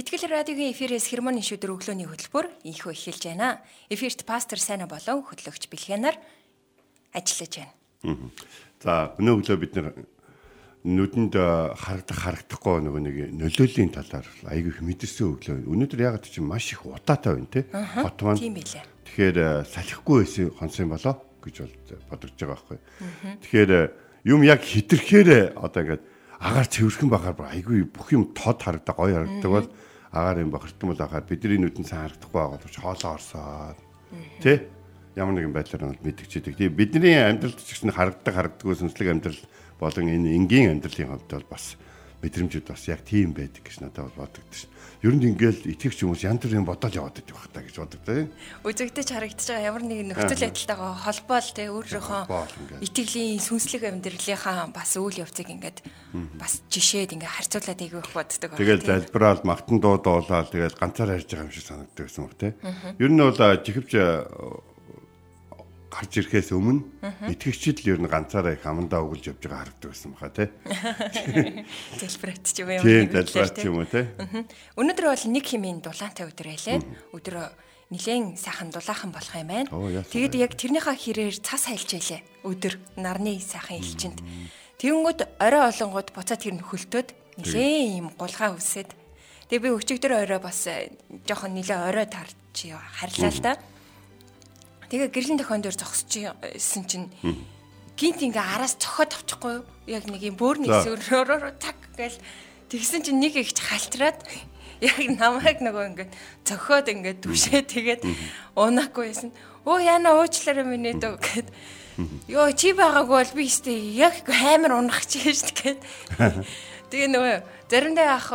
Итгэл радиогийн эфирээс хермоны шүдэр өглөөний хөтөлбөр инхөө эхэлж байна. Эфирт пастор Сайна болон хөтлөгч Бэлхэнаар ажиллаж байна. За өнөө өглөө бид нүдэнд харагдах харагдахгүй нөгөө нэг нөлөөлийн талаар айгүй их мэдэрсэн өглөө. Өнөөдөр ягаад чи маш их удаатай байна те. Хот маань. Тийм байлээ. Тэгэхээр салхихгүй байсан хонсон болоо гэж бодогдож байгаа байхгүй. Тэгэхээр юм яг хитрхээр одоо ингээд агаар цэвэрхэн байхаар айгүй бүх юм тод харагдаа гоё харагддаг бол агаар юм бохирдсон бол агаар бидний нүдэнд сайн харагдахгүй байгаа бол хоолоо орсоод тий ямар нэгэн байдлаар нь мэдгчээдэг. Тэгээ бидний амьдралд ч гэсэн харагддаг харагддаггүй сүнслэг амьдрал болон энэ энгийн амьдралын хувьд бол бас мэдрэмжүүд бас яг тийм байдаг гэж надад бол бодогдсон. Ер нь ингээл итгэгч хүмүүс янз бүрийн бодож яваад байдаг байх та гэж бодогдоо. Үзэгдэж харагдаж байгаа ямар нэгэн нөхцөл байдалтайгаа холбоол те өөрийнхөө Холбоол ингээд. итгэлийн сүнслэг амьдралынхаа бас үйл явцыг ингээд бас жишээд ингээд харьцуулаад игвэх боддог. Тэгэл залбираал магтан дуу дуулаад тэгэл ганцаар ярьж байгаа юм шиг санагддаг гэсэн үг тий. Ер нь бол а, гарч ирэхээс өмнө итгэгчид л ер нь ганцаараа их амандаа өгүүлж явж байгаа харагддаг байсан баха тий. Залбират ч юм уу Тийм ямар залбираач юм уу тий. Өнөөдөр бол нэг хэмээн дулаантай өдөр байлээ. Өдөр нилээн сайхан дулаахан болох юм байна. Тэгээд яг тэрнийхээ хэрээр цас хайлж байлээ. Өдөр нарны сайхан элчинд. Тэнгүүд орой олонгод буцаад тэр нөхөлтөөд нилээн юм гулгаа үсээд. Тэгээ би өчигдөр орой бас э, жоохон нилээ орой тарч харьлаа л да. Тэгээ гэрлийн тохион дээр зогсчихсэн чинь гинт ингээ араас цохоод авчихгүй юу? Яг нэг юм бөөрний хэсгээр так гээл тэгсэн чинь нэг ихч халтраад яг намайг нөгөө ингээ цохоод ингээ түшээ тэгээд унаагүй байсан. Өө яна уучлаарай миний дөө гэд. Йоо чи байгаагүй бол би өстэй яг хаймар унах чи шүү дээ гэд. Тэгээ нөгөө заримдаа ах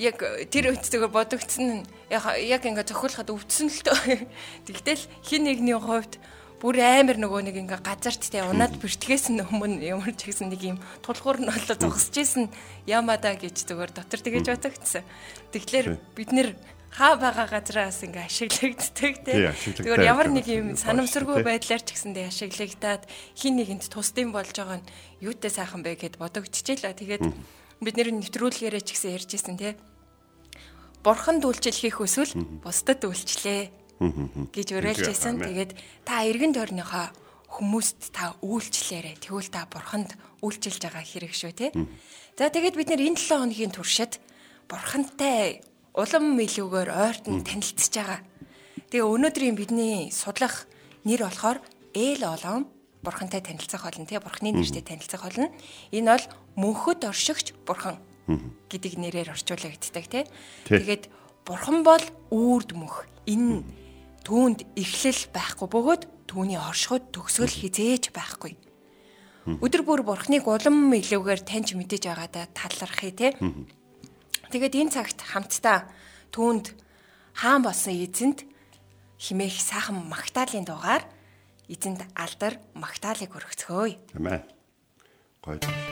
яг тэр үедтэйгээ бодогдсон нь яг ингээ зохиолоход өвдсөн л тоо. Тэгтэл хин нэгний хувьд бүр амар нөгөө нэг ингээ газарт те унаад бэртгээс нь өмнө ямар ч гэсэн нэг юм тулгуур нь болоо зогсож исэн ямада гэж зүгээр дотор тэгэж бодогдсон. Тэгэхээр бид нэр хаа байгаа газраас ингээ ашиглагддаг те. Зүгээр ямар нэг юм санамсаргүй байдлаар ч гэсэндээ ашиглагдаад хин нэгэнд тусдсан болж байгаа нь юутай сайхан бэ гэд бодогдчихлаа. Тэгээд бид нэр нэвтрүүлгээрээ ч гэсэн ярьжсэн те. Бурхан дүүлжил хийх эсвэл бусдад үйлчлээ гэж уриалжсэн. Тэгээд та эргэн тойрныхоо хүмүүст та үйлчлээрэ. Тэгвэл та бурханд үйлчилж байгаа хэрэг шүү те. За тэгээд бид нэр энэ 7 хоногийн туршид бурхантай улам илүүгээр ойртон танилцж байгаа. Тэгээ өнөөдрийн бидний судлах нэр болохоор ээл олон бурхантай танилцах болно тий бурхны нэртэй танилцах болно. Энэ бол мөнхөд оршигч бурхан гэдэг нэрээр орчуулагддаг тий. Тэгээд бурхан бол үрд мөх. Энэ түүнд эхлэл байхгүй бөгөөд түүний оршихуд төгсгөл хизээж байхгүй. Өдөр бүр бурхныг улам илүүгээр таньж мэдэж байгаадаа талархъя тий. Тэгээд энэ цагт хамтдаа түүнд хаан болсон эзэнд химээх сайхан магтаалын дугаар эзэнд алдар магтаалыг өргөцгөөе. Амен. Гоё.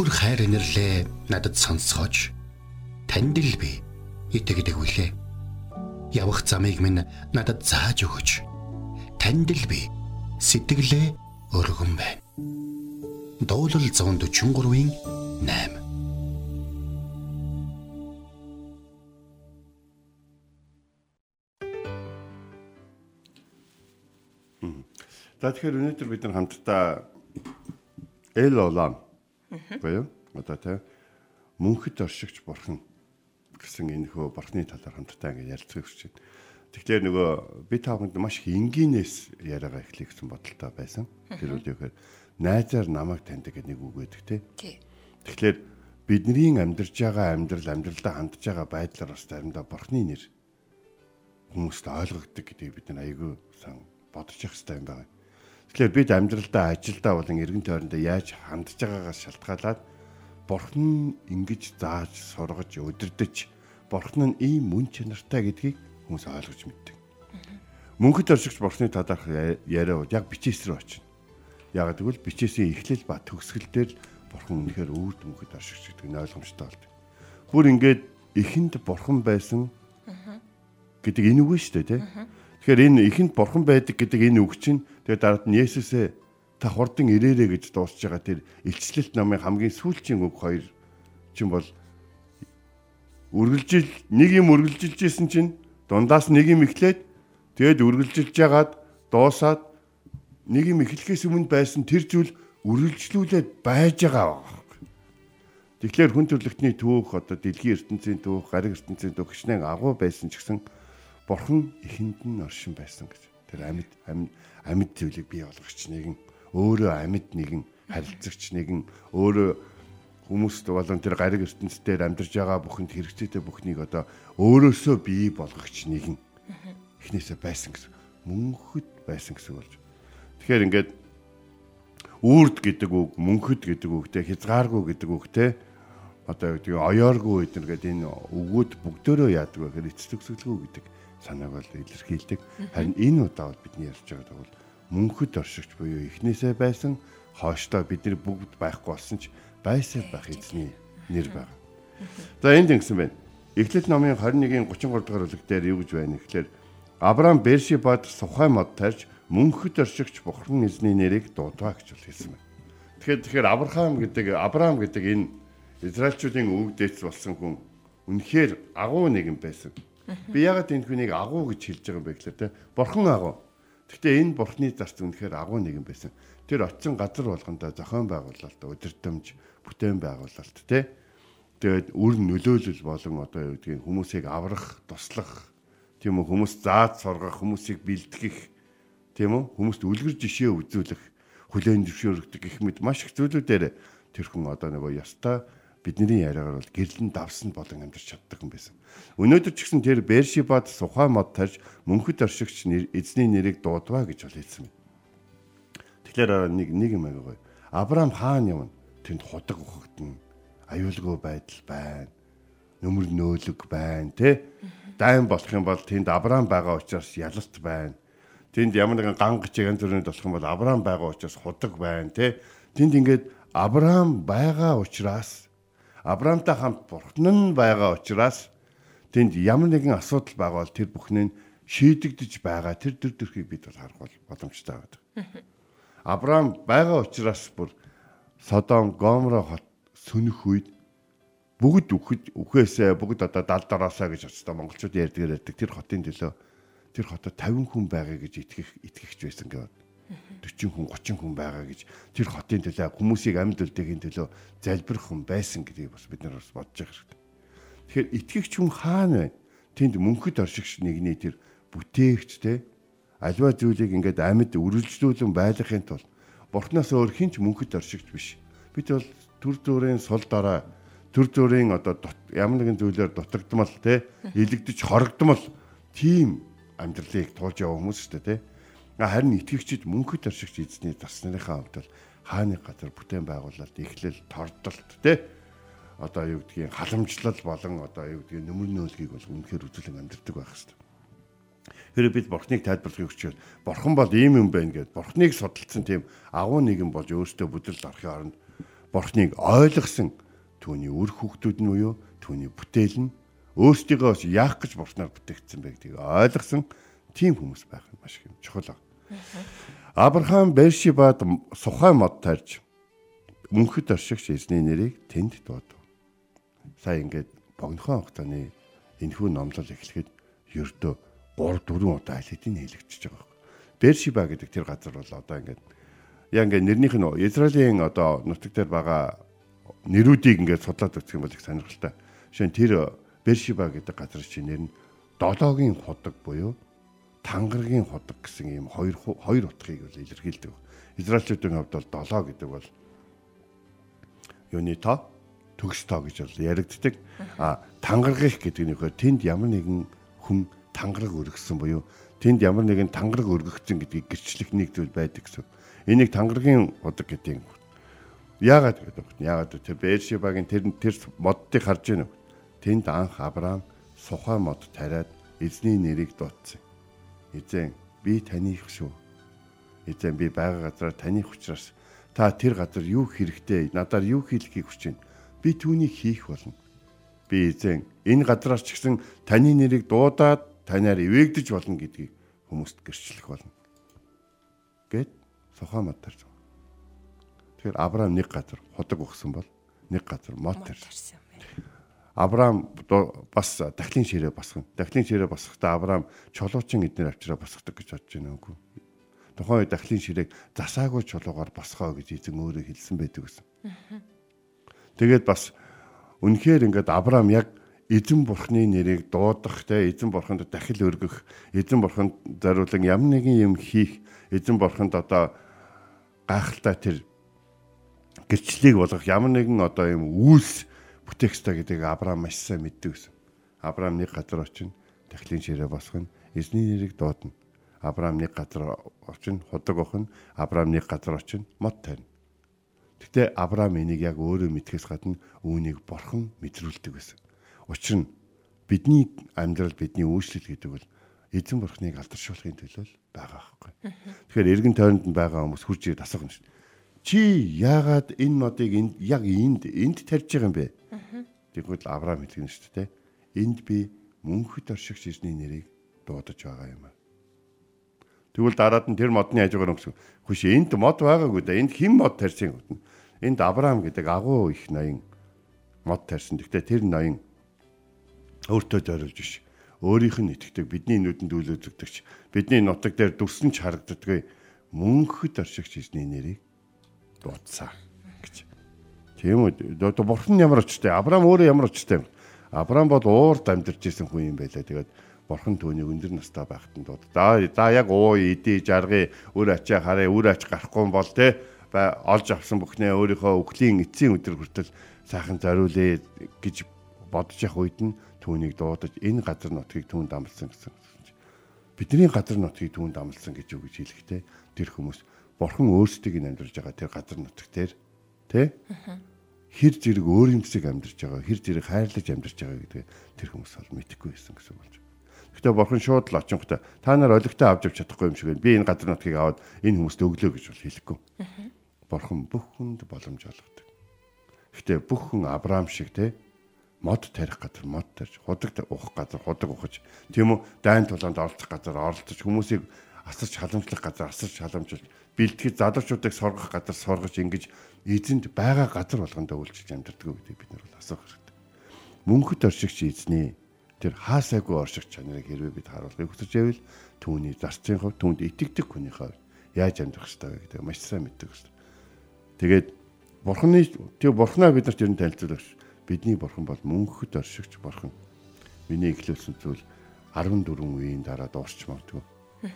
Бүр хайр инэрлээ надад сонсгооч. Танд л би итгэдэг үлээ. Явах замыг минь надад зааж өгөөч. Танд л би сэтгэлээ өргөн байна. Дуулал 143-ийн 8 За тэгэхээр өнөөдөр бид нар хамтдаа эл улаан буюу одоо тэ мөнхөд оршигч бурхан гэсэн энэ хөө бурхны талаар хамтдаа ингэ ярилцах байна. Тэгэхээр нөгөө би тааханд маш их энгийнээс яриагаа эхлэх гэсэн бодолтой байсан. Тэр үехээр найзаар намайг таньдаг гэдэг нэг үг өгдөг те. Тэгэхээр бидний амьдарч байгаа амьдрал амьдралдаа хандж байгаа байдлаар бас заримдаа бурхны нэр хүмүүст ойлгогддог гэдгийг бид нар айгүй сан бодож явах хэрэгтэй юм байна. Тэгэхээр бид амьдралдаа ажилдаа болон эргэн тойрондоо яаж хандж байгаагаас шалтгаалаад бурхан ингэж зааж сургаж өдөрдөж бурхан нь ийм мөн чанартай гэдгийг хүмүүс ойлгож мэддэг. Мөнхөд оршигч бурханы талаарх яриа яг бичээс рүү очино. Яг тэгвэл бичээсийн эхлэл ба төгсгөл дээр бурхан үнэхээр өвд мөнхөд оршигч гэдэг нь ойлгомжтой болдог. Бүр ингээд эхэнд бурхан байсан гэдэг энэ үг шүү дээ тий. Тэгэхээр энэ эхэнд бурхан байдаг гэдэг энэ үг чинь тэгээд дараад нь Есүсээ та хурдан ирээрэ гэж дуусж байгаа тэр илчлэлт намын хамгийн сүүлчийн үг хоёр чинь бол үргэлжил нэг юм үргэлжилж исэн чинь дундаас нэг юм эхлээд тэгээд үргэлжилж ягаад дуусаад нэг юм эхлэхээс өмнө байсан тэр зүйл үргэлжлүүлээд байж байгаа. Тэгэхээр хүн төрлөختний түүх одоо дэлхийн ертөнцийн түүх, гариг ертөнцийн түүх хичнээн агуу байсан ч гэсэн бурхан ихэнд нь оршин байсан гэж. Тэр амьд амьд зүйлийг бий болгогч нэгэн өөрөө амьд нэгэн харилцагч нэгэн өөрөө хүмүүст болон тэр гариг ертөнцийн амьдарч байгаа бүхэнд хэрэгцээтэй бүхнийг одоо өөрөөсөө бий болгогч нэгэн эхнээсээ байсан гэсэн. Мөнхөд байсан гэсэн болж. Тэгэхээр ингээд үрд гэдэг үг, мөнхөд гэдэг үгтэй, хязгааргүй гэдэг үгтэй одоо юу гэдэг оёоргүй эднэр гэдэг энэ үгүүд бүгдөө яадаг вэ гэхээр эцэг төгсгөлгүй гэдэг санааг бол илэрхийлдэг. Харин энэ удаа бол бидний ярьж байгаа бол мөнхөд оршигч буюу эхнээсээ байсан хойштоо бидний бүгд байхгүй болсон ч байсаар байх эзний нэр байна. За энд ингэсэн байна. Эхлэл номын 21-ийн 33 дугаар бүлэг дээр юу гэж байна гэхээр Авраам Бершибад сухай мод тарьж мөнхөд оршигч бохрон эзний нэрийг дуудваа гэж хэлсэн байна. Тэгэхээр тэгэхээр Авраам гэдэг Авраам гэдэг энэ Израильчүүдийн өвгдөөц болсон хүн үнэхээр агуу нэгэн байсан. Би ягаад энэ хүнийг агуу гэж хэлж байгаа юм бэ гэхээр те бурхан агуу. Гэхдээ энэ бурхны зарц үнэхээр агуу нэгэн байсан. Тэр очисон газар болгондоо зохион байгуулалт, өдөртөмж, бүтээн байгуулалт те. Тэгээд үр нөлөөлөл болон одоо юу гэдгийг хүмүүсийг аврах, туслах, тийм үү хүмүүс зааж сургах, хүмүүсийг бэлтгэх, тийм үү хүмүүст үлгэр жишээ үзүүлэх, хүлээн зөвшөөрөгдөг гэх мэт маш их зүйлүүдээр тэр хүн одоо нөгөө ёстой бидний яриагаар бол гэрлэн давсан болон амьдарч чаддаг юм байсан. Өнөөдөр ч гэсэн тэр Бершибад сухай мод тарж мөнхөд оршигч эзний нэрийг дуудваа гэж бол хэлсэн юм. Тэгэхээр нэг нэг юм аягүй. Авраам хаана явна? Тэнд худаг ухагдана. Аюулгүй байдал байна. Нөмөр нөөлөг байна, тэ? Дайн болох юм бол тэнд Авраам байгаа учраас ялалт байна. Тэнд ямар нэгэн гангач янз бүрийн болох юм бол Авраам байгаа учраас худаг байна, тэ? Тэнд ингээд Авраам байгаа учраас Авраамтай хамт бурхан нь байгаа учраас тэнд ямар нэгэн асуудал байгаа бол тэр бүхний шийдэгдэж байгаа тэр төр төрхийг бид бол харах боломжтой байдаг. Авраам байгаа учраас бүр Содом Гоморо хот сөнөх үед бүгд үхэж үхээсээ бүгд одоо дал дараасаа гэж очтой монголчууд ярьдгаар ярьдаг тэр хотын төлөө тэр хотод 50 хүн байгаа гэж итгэх итгэгч байсан гэдэг 40 хүн 30 хүн байгаа гэж тэр хотын төлөө хүмүүсийг амьд үлдээхийн төлөө залбирх хүн байсан гэдгийг бас бид нар бас бодож явах хэрэгтэй. Тэгэхээр итгэгч хүн хаана байна? Тэнд мөнхөд оршигч нэгний тэр бүтээгч те альва зүйлийг ингээд амьд үргэлжлүүлэн байлгахын тулд бурхнаас өөр хинч мөнхөд оршигч биш. Бид бол төр зүрийн сул дараа төр зүрийн одоо ямар нэгэн зүйлээр дутагдмал те илэгдэж хорогдмол тийм амьдралыг туулж яваа хүмүүс шүү дээ те Харин итгэгчид мөнхөд оршигч эзний таснарынхаа хувьд бол хааны газар бүтээн байгуулалт эхлэл тордолт тий одоо юу гэдгийг халамжлал болон одоо юу гэдгийг нөмөр нөөлгийг бол үнэхээр үзүүлэн амьдэрдэг байх хэрэгтэй. Хэрэв бид бурхныг тайлбарлахыг хүсвэл бурхан бол ийм юм байна гэд бурхныг судалсан тийм агуу нэгэн болж өөртөө бүдэлд орохын оронд бурхныг ойлгосон түүний үр хүүхдүүд нь уу түүний бүтээл нь өөрсдийгөө яах гэж бурхнаар бүтээгдсэн бэ гэдгийг ойлгосон тийм хүмүүс байх нь маш их чухал. Авраам Бершибад сухай мод тарьж мөнхөд оршигч эзний нэрийг тэнд дуудав. Сая ингээд богинохон хугацааны энэхүү номлол эхлэхэд ердөө 3 4 удаа аль хэдийн хэлэгдчихэж байгаа юм. Бершиба гэдэг тэр газар бол одоо ингээд яа ингээд нэрнийх нь Израилийн одоо нутаг дээр байгаа нэрүүдийг ингээд судлаад үзэх юм бол их сонирхолтой. Жишээ нь тэр Бершиба гэдэг газар чинь нэр нь долоогийн худаг буюу тангаргийн худаг гэсэн ийм хоёр хоёр утгыг бол илэрхийлдэг. Израильчүүдийн хувьд бол долоо гэдэг бол юуны тоо төгс тоо гэж бол яригддаг. А тангаргих гэдэг нь нөхөр тэнд ямар нэгэн хүн тангараг өргөсөн буюу тэнд ямар нэгэн тангараг өргөгдсөн гэдгийг гэрчлэх нэг зүйл байдаг гэсэн. Энийг тангаргийн худаг гэдэг юм. Яагаад гэдэг вэ? Яагаад тэр Бершибагийн тэр тэр моддыг харж уу? Тэнд анх Авраам сухай мод тариад эзний нэрийг дуудсан. Эзэн би таних шүү. Эзэн би байгаа газараа таних учраас та тэр газар юу хэрэгтэй надаар юу хийлгэхийг байна. Би түүнийг хийх болно. Би эзэн энэ газраас ч гэсэн таны нэрийг дуудаад танаар ивэгдэж болно гэдгийг хүмүүст гэрчлэх болно. Гэт сухаа мод тарж. Тэгэхээр Авраам нэг газар худаг өгсөн бол нэг газар мод тарьсан. Авраам бас дахлын ширээ босгоно. Дахлын ширээ босгохдоо Авраам чулуучин эднэр авчраа босгодог гэж бодож байна үгүй. Тухайн үед дахлын ширээг засаагүй чулуугаар босгоо гэж эзэн өөрөө хэлсэн байдаг гэсэн. Тэгээд бас үнэхээр ингээд Авраам яг эзэн бурхны нэрийг дуудах те эзэн бурханд дахил өргөх эзэн бурханд зариулан ямар нэгэн юм хийх эзэн бурханд одоо гайхалтай тэр гэрчлэлийг болгох ямар нэгэн одоо юм үйлс бүтээх ёстой гэдгийг Авраам маш сайн мэддэг гэсэн. Авраам нэг газар очино, тахлын ширээ босгоно, эзний нэрийг дуудана. Авраам нэг газар очино, худаг охин, Авраам нэг газар очино, мод тарина. Гэтэ Авраам энийг яг өөрөө мэдхээс гадна үүнийг бурхан мэдрүүлдэг гэсэн. Учир нь бидний амьдрал бидний үйлчлэл гэдэг бол эзэн бурхныг алдаршуулахын төлөө байгаа байхгүй. Тэгэхээр эргэн тойронд нь байгаа хүмүүс хурж ирээд асуух юм шүү. Чи яагаад энэ модыг энд яг энд энд тарьж байгаа юм бэ? Тэгвэл Авраам хэлгэн шүү дээ. Энд би мөнхөд оршигч эзний нэрийг дуудаж байгаа юм аа. Тэгвэл дараад нь тэр модны хажуугаар өнгөсөн. Хүш энд мод байгаагүй да. Энд хэн мод тарьсан юм. Энд Авраам гэдэг агуу их ноён мод тарьсан. Гэхдээ тэр ноён өөртөө зориулж биш. Өөрийнх нь итгэдэг бидний нүдэнд үл үзэгдэгч бидний нутаг дээр дүрсэн ч харагддаггүй мөнхөд оршигч эзний нэрийг дуудсан гэж. Тийм үү. Одоо бурхан ямар очтой? Авраам өөрөө ямар очтой юм? Авраам бол уурд амьдарч исэн хүн юм байлаа. Тэгээд бурхан түүний өндөр настай байхад нь дууд. За за яг уу иди жаргыг үр ачаа хараа үр ач гарахгүй бол те олж авсан бүхнээ өөрийнхөө өхлийн эцсийн өдөр хүртэл сайхан зориулъя гэж бодож явах үед нь түүнийг дуудаж энэ газар нутгийг түүнд амлсан гэсэн. Бидний газар нутгийг түүнд амлсан гэж юу гэж хэлэхтэй тэр хүмүүс бурхан өөрсдийг нь амьдарж байгаа тэр газар нутаг дээр тэ хэр зэрэг өөрийн зэсийг амьдарч байгаа, хэр зэрэг хайрлаж амьдарч байгаа гэдэг тэр хүмүүс бол мэдэхгүй байсан гэсэн болж. Гэхдээ бурхан шууд л очинготой та нар олигтой авч явж чадахгүй юм шиг байна. Би энэ газар нутгийг аваад энэ хүмүүст өглөө гэж бол хэлэхгүй. Бурхан бүх хүнд боломж олгодог. Гэхдээ бүх хүн Авраам шиг те мод тарих газар мод тарьж, худаг уух газар худаг ухаж, тийм үү? Дайн тулаанд оролцох газар оролцож, хүмүүсийг асарч халамжлах газар асарч халамжлж, бэлтгэж залуучуудыг сургах газар сургаж ингэж эзэнд байгаа газар болгондоо үйлчилж амьдардаг гэдэг бид нар бол асуух хэрэгтэй. Мөнхөд оршигч эзний тэр хаасайгүй оршигч чанарыг хэрвээ бид харуулахыг хүсэж байвал түүний зарцын хувь түүнд итгэдэг хүний хувь яаж амьдрах ёстой вэ гэдэг маш сайн мэддэг шүү. Тэгээд бурхны тэр бурхнаа бид нарт ер нь танилцуулах бидний бурхан бол мөнхөд оршигч бурхан. Миний эхлүүлсэн зүйл 14 үеийн дараа дуусч магадгүй.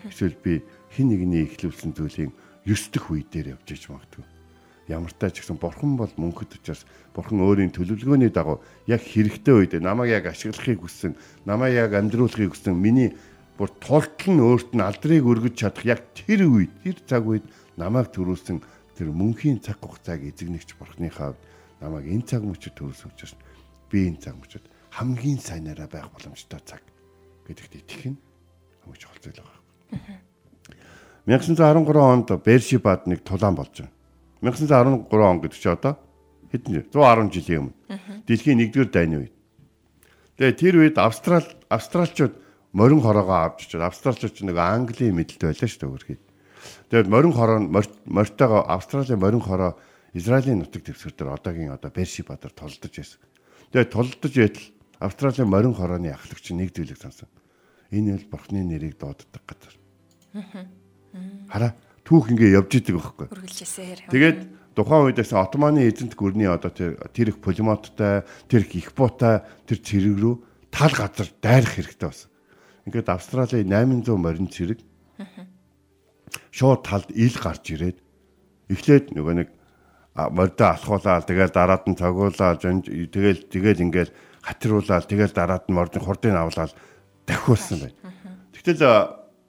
Эсвэл би хин нэгний эхлүүлсэн зүйлийн 9 дэх үе дээр явж иж магадгүй. Ямартай ч гэсэн бурхан бол мөнхөд учраас бурхан өөрийн төлөвлөгөөний дагуу яг хэрэгтэй үед намайг яг ашиглахыг хүссэн намайг яг амьдруулахыг хүссэн. Миний бүр тултал нь өөрт нь алдрыг өргөж чадах яг тэр үед тэр цаг үед намайг төрүүлсэн тэр мөнхийн цаг хугацааг эзэгнэгч бурхныхаа намайг энэ цаг мөчөд төрүүлсэн учраас би энэ цаг мөчөд хамгийн сайнараа байх боломжтой цаг гэдэгт итгэх нь хамгийн чухал зүйл байгаа. 1913 онд Бершибад нэг тулаан болж байна. 1913 он гэдэг чи одоо хэдэн 110 жилийн өмнө. Дэлхийн 1-р дайны үед. Тэгээ тэр үед Австрал австралчууд морин хороогоо авч очоод австралчууд нэг Английн мэдлэлт байлаа шүү дээ өөрхий. Тэгээд морин хороо мортойгоо Австралийн морин хороо Израилийн нутаг дэвсгэр дээр одоогийн одоо Бершиба дээр толдож байсан. Тэгээд толдож байтал Австралийн морин хорооны ахлагч нэг зүйлийг сонсон. Энэ бол бурхны нэрийг дууддаг газар. Хараа түүх ингээ явж идэг байхгүй. Үргэлжлээсээр. Тэгээд тухайн үед гэсэн Отtomаны эзэнт гүрний одоо тэр тэр их полимоттой, тэр их ихбуутай тэр цэрэг рүү тал газар дайрах хэрэгтэй болсон. Ингээд Австралийн 800 морин цэрэг шууд талд ил гарч ирээд эхлээд нөгөө нэг мордоо алхуулаад тэгэл дараад нь цогуулаад тэгэл тэгэл ингээл хатруулаад тэгэл дараад нь мордын хурдыг авлаад дахиулсан байна. Тэгтэл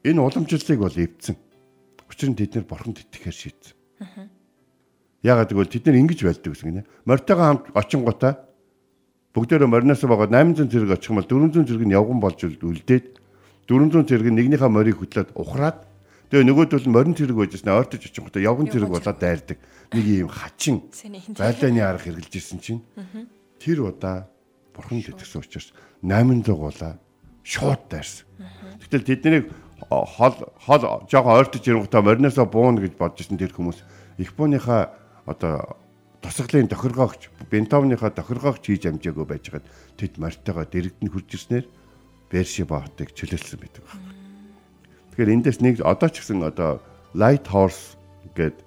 энэ уламжлалыг бол эвдсэн. Учир нь тэд нэр бурханд итгэхээр шийдсэн. Ягаад гэвэл тэд нэр ингэж байлдаг гэсэн гинэ. Мортойгоо хамт очингуудаа бүгдээрээ мориноос байгаа 800 зэрэг очих юм бол 400 зэрэг нь явган болж үлдээд 400 зэрэг нь нэгнийхээ морийг хөтлөөд ухраад тэгээ нөгөөдөл нь морин зэрэг байжсэн ойртож очингуудаа явган зэрэг болоод дайрдаг. Нэг юм хачин байлааны арга хэрглэж ирсэн чинь тэр удаа бурханд итгэсэн учраас 800 гуулаа шууд дайрсан. Гэтэл тэднийг хол хол жоохон ойртож ирэнгүүтээ мориноосоо бууна гэж бодож ирсэн тэр хүмүүс их бууныхаа одоо тусгалын тохиргоогч бентомныхаа тохиргоогч хийж амжаагүй байж хаад тэд мартайгаа дэрэгдэн хурж ирснээр Бершиба хотыг чөлөөлсөн байдаг байна. Тэгэхээр эндээс нэг одоо ч гэсэн одоо Light Horse гэдэг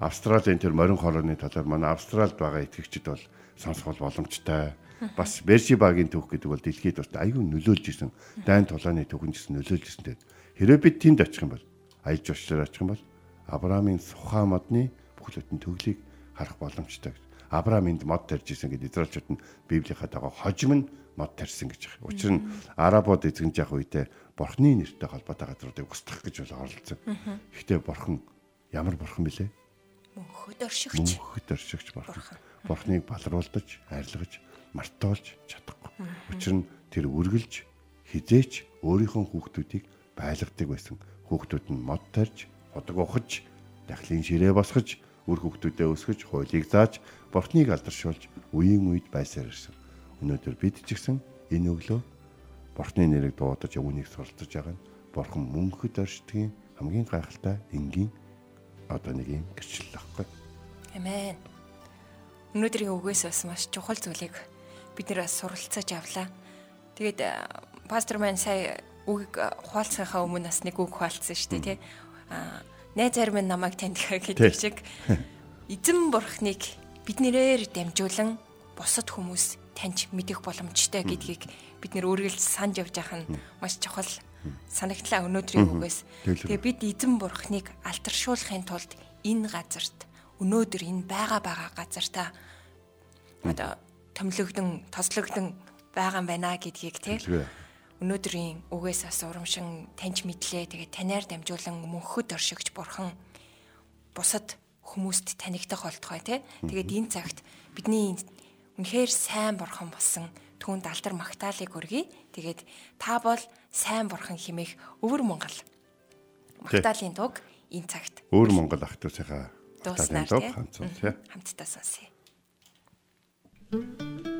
Австралийн тэр морин хорооны талаар манай Австралид байгаа итгэгчид бол сонсгол боломжтой. Бас Бершибагийн түүх гэдэг бол дэлхийд бас аюу нөлөөлж исэн. Дайн тулааны түүхэн гэсэн нөлөөлж исэн тэгээд хэрэв бид тэнд очих юм бол аялж уучлаар очих юм бол Авраамийн сухаа модны бүхлөтэн төглийг харах боломжтой. Авраам энд мод тарьж исэн гэдэг Израильчууд нь Библийнхаа дагуу хожим нь мод тарьсан гэж байна. Учир нь арабууд эзэгж явах үедээ бурхны нэртэй холбоотой газруудыг устгах гэж бол оролцсон. Гэхдээ бурхан ямар бурхан бilé? Мөнхөд оршигч. Мөнхөд оршигч бурхан. Бурхныг балруулдаж, арилгаж, мартуулж чадахгүй. Учир нь тэр үргэлж хизээч өөрийнхөө хүүхдүүдийг байлгадаг байсан. Хүүхдүүд нь мод тарьж, ходог ухаж, дахлын ширээ босгож, үр хүүхдүүдэд өсгөж, хуулийг зааж, бурхныг алдаршуулж үеийн үед байсаар ирсэн. Өнөөдөр бид ч гэсэн энэ өглөө бурхны нэрийг дуудаж үүнийг суралцж байгаа нь бурхан мөнхөд оршдгийн хамгийн гайхалтай энгийн одоо нэг юм гэрчлэл байхгүй. Амен. Өнөөдрийн үгээс бас маш чухал зүйлийг бид нэр суралцаж авлаа. Тэгээд пастор маань сая үгийг хуалцахаа өмнө бас нэг үг хуалцсан шүү дээ тий. Аа найз зарим нь намайг таньдгаа гэдэг шиг. Эзэн бурхныг биднэрээр дамжуулан бусад хүмүүс таньж мэдэх боломжтой гэдгийг бид нэр үргэлж санд явж байгаа нь маш чухал санагтлаа өнөөдрийн үгээс. Тэгээ бид эзэн бурхныг алтаршуулахын тулд энэ газарт өнөөдөр энэ байгаа байгаа газартаа одоо томилогдсон, тослогдсон байгаа юм байна гэдгийг тий өнөөдрийн үгээс бас урамшин таньж мэдлээ. Тэгээд танаар дамжуулан мөнхөд оршигч бурхан бусад хүмүүст танигдах болтгой тий. Тэгээд энэ цагт бидний үнэхээр сайн бурхан болсон түүнд алдар магтаалыг өргөе. Тэгээд та бол сайн бурхан химэх өвөр Монгол. Магтаалын дуг энэ цагт. Өвөр Монгол ах トゥ усынхаа дууснаар дуг хамтсан тий. Хамтдаа сонсъё. Pero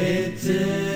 It's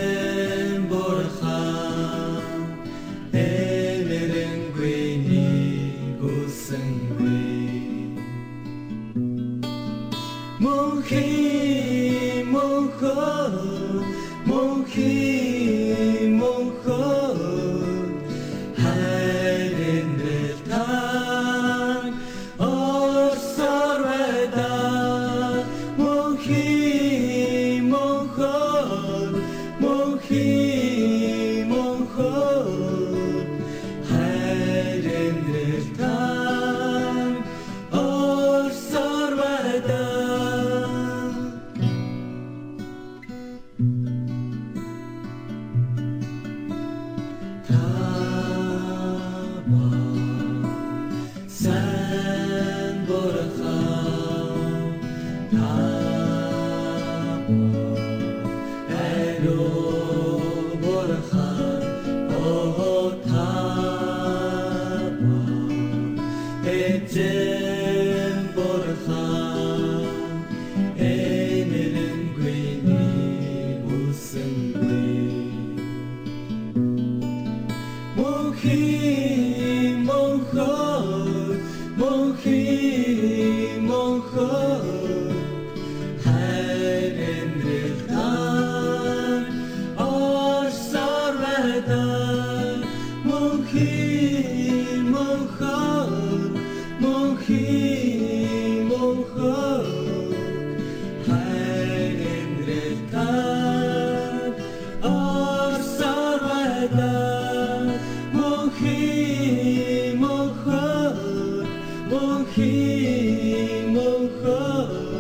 我希梦许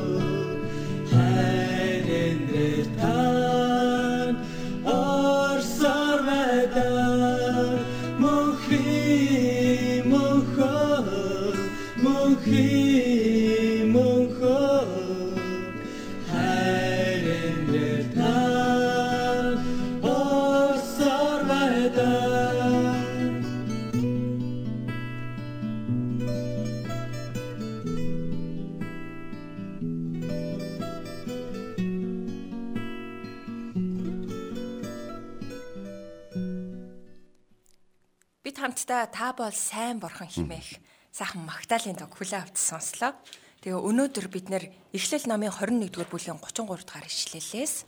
та бол сайн бурхан химээх сайхан Магдалины дог хүлээ авч сонслоо. Тэгээ өнөөдөр бид нэр Эхлэл номын 21-р бүлгийн 33 дахь ишлэлээс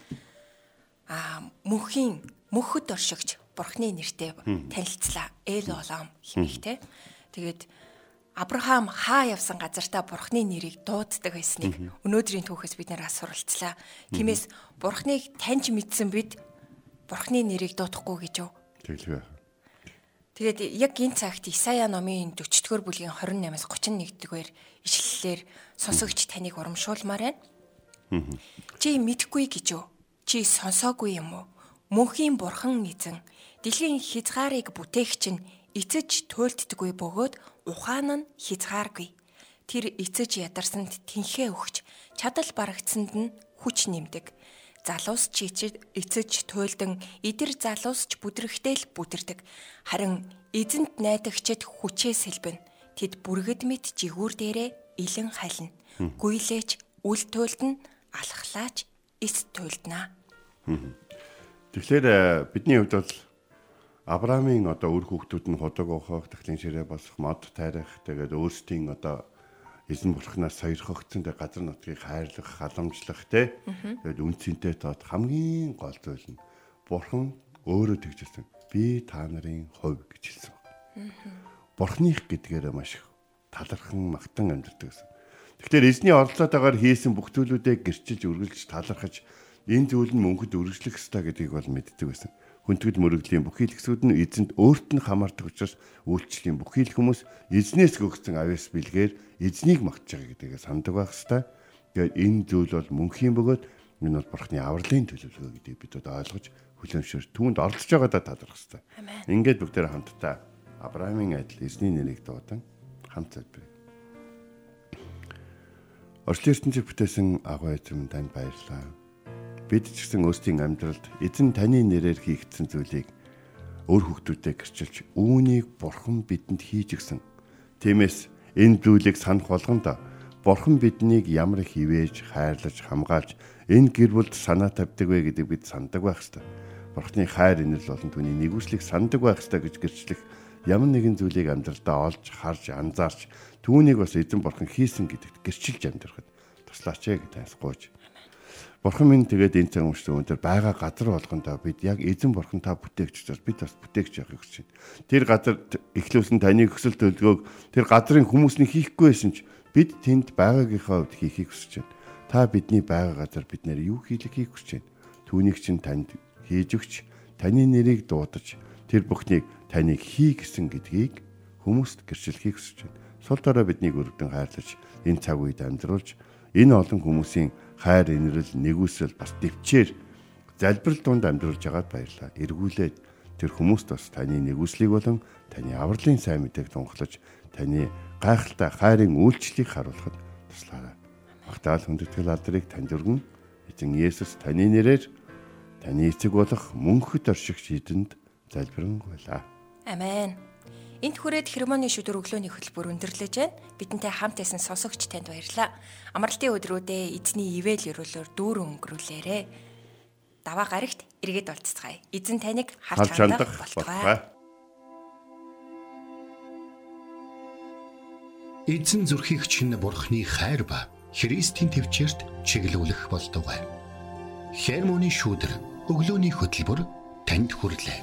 аа мөнхийн мөнхөд оршигч бурхны нэртэй танилцлаа. Эл олом химээх те. Тэгээд Авраам хаа явсан газартаа бурхны нэрийг дууддаг байсныг өнөөдрийн түүхээс бид нэр асуралцлаа. Тиймээс бурхныг таньж мэдсэн бид бурхны нэрийг дуудахгүй гэж юу? Тэглэв. Тэгээд яг энэ цагт Исая номын 40-р бүлгийн 28-аас 31-р ишлэлээр сонсогч таныг урамшуулмаар байна. Чи мэдхгүй гэж юу? Чи сонсоогүй юм уу? Мөнхийн бурхан эзэн дэлхийн хязгаарыг бүтээгч нь эцэж туйлддаггүй бөгөөд ухаан нь хязгааргүй. Тэр эцэж ядарсанд тэнхээ өгч чадал барагдсанд нь хүч нэмдэг. Залуус чичид эцэж туйлдан идэр залуусч бүдрэхтэй л бүдэрдэг. Харин эзэнт найдагчид хүчээ сэлбэн. Тэд бүргэд мэд жигүүр дээрээ илэн халина. Гүйлээч үл туйлдна алхлаач эс туйлднаа. Тэгэхээр э, бидний хувьд бол Авраамийн одоо үр хүүхдүүд нь худаг ухах, тахлын ширээ босох, мод тайрах, тэгээд өөрсдийн одоо эзэн бурхнаас сойрхогдсон тэг газар нутгийг хайрлах, халамжлах те. Тэгээд үнцэнтэй тоод хамгийн гол зүйл нь бурхан өөрөө тэгжсэн. Би та нарын хувь гэж хэлсэн. Бурхных гэдгээрээ маш их талархан магтан амьддаг гэсэн. Тэгэхээр эзний оролцоотойгоор хийсэн бүх зүйлүүдээ гэрчилж үргэлж талархаж энэ зүйл нь мөнхөд үргэлжлэх ёстой гэдгийг бол мэддэг байсан. Хүндэтгэл мөрөгдлийн бүхий л хэсгүүд нь эзэнд өөрт нь хамаардаг учраас үйлчлэлийн бүхий л хүмүүс эзнээс гөгцсөн авяас бэлгээр эзнийг магтж байгаа гэдгийг сандаг байх ёстой. Тэгээд энэ зүйл бол мөнхийн бөгөөд энэ бол бурхны авралын төлөвлөгөө гэдгийг бид ойлгож хүлэмжшэр түүнд оролцож байгаадаа талархах ёстой. Ингээд бүгдээр хамтдаа Авраамийн адил эзний нэрийг дуудан хамт залбирая. Орчлын ертөнцийг бүтээсэн агуу эзэм танд баярлалаа. Бид ч гэсэн өөрсдийн амьдралд эзэн таны нэрээр хийгдсэн зүйлийг өөр хүүхдүүдэд гэрчилж үүнийг бурхан бидэнд хийж гисэн. Тиймээс энэ зүйлийг санах болгондоо бурхан биднийг ямар их ивэж, хайрлаж, хамгаалж энэ гэр бүлд санаа тавьдаг вэ гэдэг бид сандаг байх ёстой. Бурхны хайр инэрл болон түүний нэгүслийг сандаг байх ёстой гэж гэрчлэх ямар нэгэн зүйлийг амьдралдаа олж, харж, анзаарч түүнийг бас эзэн бурхан хийсэн гэдэгт гэрчилж амьдрахад туслаач ээ гэж тайлсгууж Бурхан минь тэгээд энэ цаг өмчтөн өндөр байгаа газар болгондоо бид яг эзэн бурхан та бүтээгч учраас бид бас бүтээгч явахыг хүсэж байна. Тэр газар эхлүүлсэн таны хүсэл төлөвлөгөөг тэр газрын хүмүүсний хийхгүй байсан ч бид тэнд байгаагийнхаа хувьд хийхийг хүсэж байна. Та бидний байгаа газар бид нэр юу хийлгэхийг хүсэж байна. Түүнийг чинь танд хийж өгч таны нэрийг дуудаж тэр бүхнийг таныг хий гэсэн гэдгийг хүмүүст гэрчлэхийг хүсэж байна. Сул дорой биднийг өргөдөн хайрлаж энэ цаг үед амьдруулж энэ олон хүмүүсийн хайр инрэл нэгүсэл бас дэвчээр залбирал донд амьдруулж байгаад баярлаа. Эргүүлээд тэр хүмүүст бас таны нэгүслийг болон таны авралын сайн мэдээг тунхлаж таны гайхалтай хайрын үйлчлэлийг харуулахад туслаарай. Магтаал хүндэтгэл алдрыг танд өргөн эзэн Есүс таны нэрээр таны эцэг болох мөнхөд оршигч эдэнд залбирэн байлаа. Амен. Энд хүрээд хермоны шүдэр өглөөний хөтөлбөр өндөрлөж байна. Бидэнтэй хамт байсан сонсогч танд баярлалаа. Амралтын өдрүүдэд эзний ивэл өрөөлөөр дүүрэн өнгөрүүлээрэ. Даваа гарагт эргээд болцгаая. Эзэн таныг харж хандах болтугай. Эзэн зүрхийг чинь бурхны хайр ба Христийн төвчөрт чиглүүлэх болтугай. Хермоны шүүдэр өглөөний хөтөлбөр танд хүрлээ.